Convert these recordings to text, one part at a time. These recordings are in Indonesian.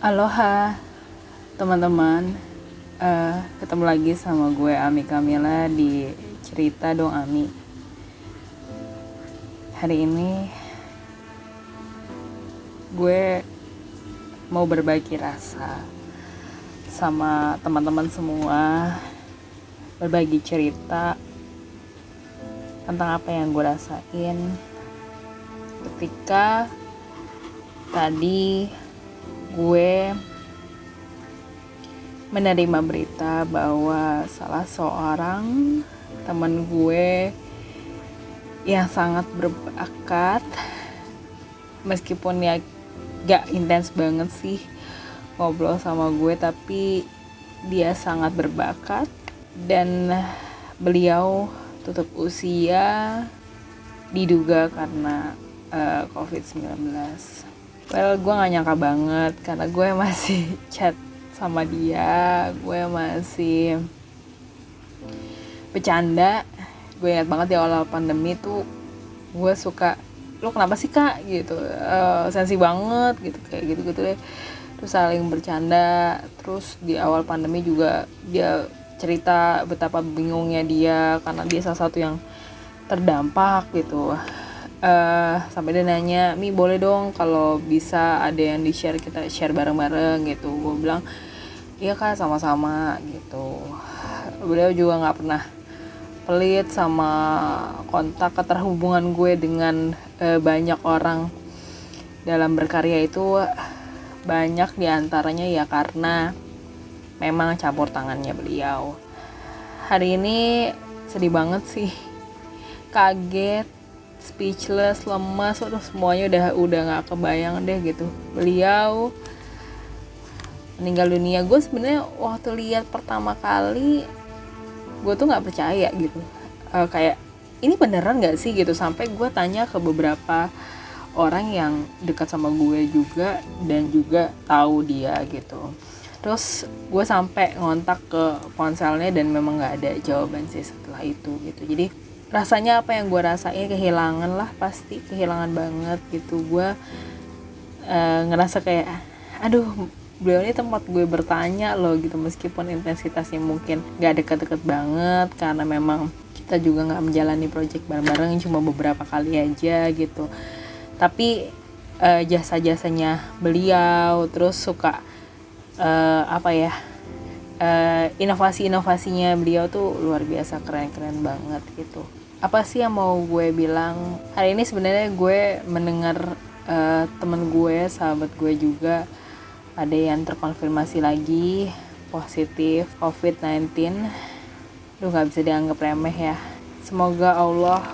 Aloha teman-teman. Uh, Ketemu lagi sama gue Ami Kamila di Cerita Dong Ami. Hari ini Gue mau berbagi rasa Sama teman-teman semua. Berbagi cerita Tentang apa yang gue rasain Ketika Tadi gue menerima berita bahwa salah seorang teman gue yang sangat berbakat meskipun ya gak intens banget sih ngobrol sama gue tapi dia sangat berbakat dan beliau tutup usia diduga karena uh, eh, COVID-19 well gue gak nyangka banget karena gue masih chat sama dia gue masih bercanda. Gue ingat banget di awal pandemi tuh gue suka lo kenapa sih kak? gitu. Uh, sensi banget gitu kayak gitu gitu deh. Terus saling bercanda. Terus di awal pandemi juga dia cerita betapa bingungnya dia karena dia salah satu yang terdampak gitu uh, sampai dia nanya mi boleh dong kalau bisa ada yang di share kita share bareng-bareng gitu. Gue bilang iya kan sama-sama gitu. Beliau juga nggak pernah pelit sama kontak keterhubungan gue dengan uh, banyak orang dalam berkarya itu. Banyak di antaranya ya karena memang campur tangannya beliau. Hari ini sedih banget sih. Kaget speechless lemas udah semuanya udah udah nggak kebayang deh gitu. Beliau meninggal dunia. Gue sebenarnya waktu lihat pertama kali gue tuh nggak percaya gitu. Uh, kayak ini beneran nggak sih gitu? Sampai gue tanya ke beberapa orang yang dekat sama gue juga dan juga tahu dia gitu. Terus gue sampai ngontak ke ponselnya dan memang nggak ada jawaban sih setelah itu gitu. Jadi rasanya apa yang gue rasain kehilangan lah pasti kehilangan banget gitu. Gue uh, ngerasa kayak aduh beliau ini tempat gue bertanya loh gitu. Meskipun intensitasnya mungkin gak deket-deket banget karena memang kita juga nggak menjalani project bareng-bareng cuma beberapa kali aja gitu. Tapi uh, jasa-jasanya beliau terus suka uh, apa ya uh, inovasi-inovasinya beliau tuh luar biasa keren-keren banget gitu apa sih yang mau gue bilang? Hari ini sebenarnya gue mendengar uh, temen gue sahabat gue juga ada yang terkonfirmasi lagi positif COVID-19 lu nggak bisa dianggap remeh ya. Semoga Allah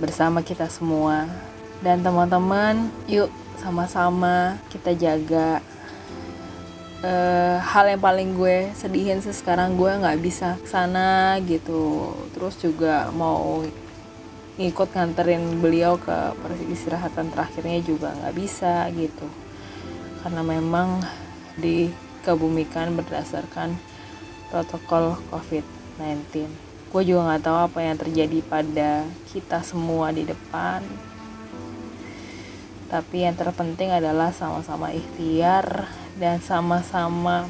bersama kita semua. Dan teman-teman yuk sama-sama kita jaga. Uh, hal yang paling gue sedihin sih sekarang gue nggak bisa sana gitu. Terus juga mau ngikut nganterin beliau ke peristirahatan terakhirnya juga nggak bisa gitu. Karena memang dikebumikan berdasarkan protokol COVID-19 gue juga nggak tahu apa yang terjadi pada kita semua di depan. Tapi yang terpenting adalah sama-sama ikhtiar dan sama-sama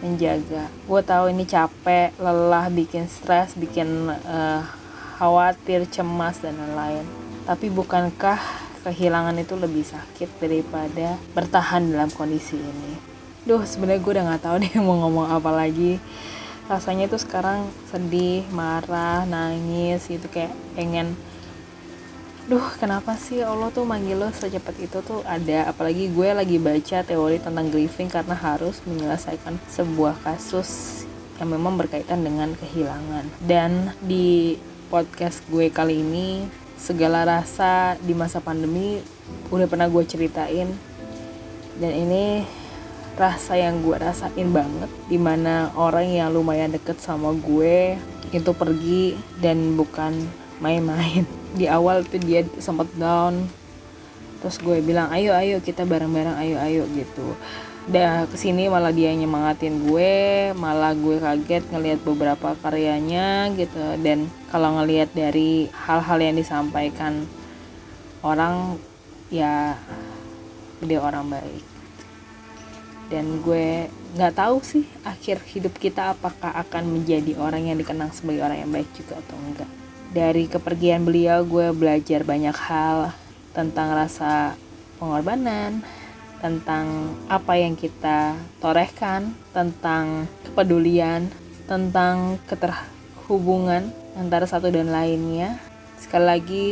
menjaga. Gue tahu ini capek lelah bikin stres bikin uh, khawatir, cemas, dan lain-lain. Tapi bukankah kehilangan itu lebih sakit daripada bertahan dalam kondisi ini? Duh, sebenarnya gue udah gak tahu deh mau ngomong apa lagi. Rasanya tuh sekarang sedih, marah, nangis, gitu kayak pengen duh kenapa sih Allah tuh manggil lo secepat itu tuh ada apalagi gue lagi baca teori tentang grieving karena harus menyelesaikan sebuah kasus yang memang berkaitan dengan kehilangan dan di podcast gue kali ini segala rasa di masa pandemi udah pernah gue ceritain. Dan ini rasa yang gue rasain banget di mana orang yang lumayan deket sama gue itu pergi dan bukan main-main. Di awal tuh dia sempat down. Terus gue bilang ayo ayo kita bareng-bareng ayo ayo gitu udah ke sini malah dia nyemangatin gue malah gue kaget ngelihat beberapa karyanya gitu. Dan kalau ngelihat dari hal-hal yang disampaikan orang ya dia orang baik. Dan gue nggak tahu sih akhir hidup kita apakah akan menjadi orang yang dikenang sebagai orang yang baik juga atau enggak. Dari kepergian beliau gue belajar banyak hal tentang rasa pengorbanan tentang apa yang kita torehkan tentang kepedulian tentang keterhubungan antara satu dan lainnya. Sekali lagi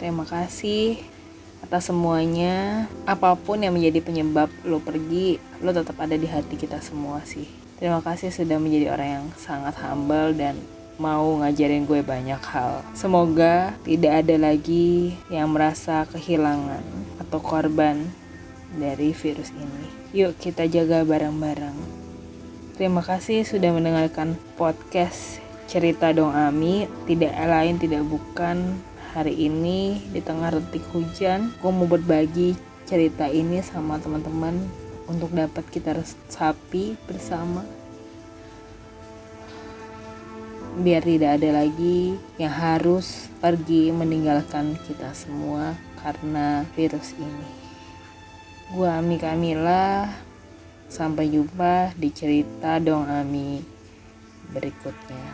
terima kasih atas semuanya. Apa pun yang menjadi penyebab lo pergi lo tetap ada di hati kita semua sih. Terima kasih sudah menjadi orang yang sangat humble dan mau ngajarin gue banyak hal. Semoga tidak ada lagi yang merasa kehilangan atau korban dari virus ini. Yuk kita jaga bareng-bareng. Terima kasih sudah mendengarkan podcast cerita dong Ami. Tidak lain tidak bukan. Hari ini di tengah retik hujan gue mau berbagi cerita ini sama teman-teman untuk dapat kita resapi bersama. Biar tidak ada lagi yang harus pergi meninggalkan kita semua karena virus ini gue Ami Kamila. Sampai jumpa di cerita dong Ami berikutnya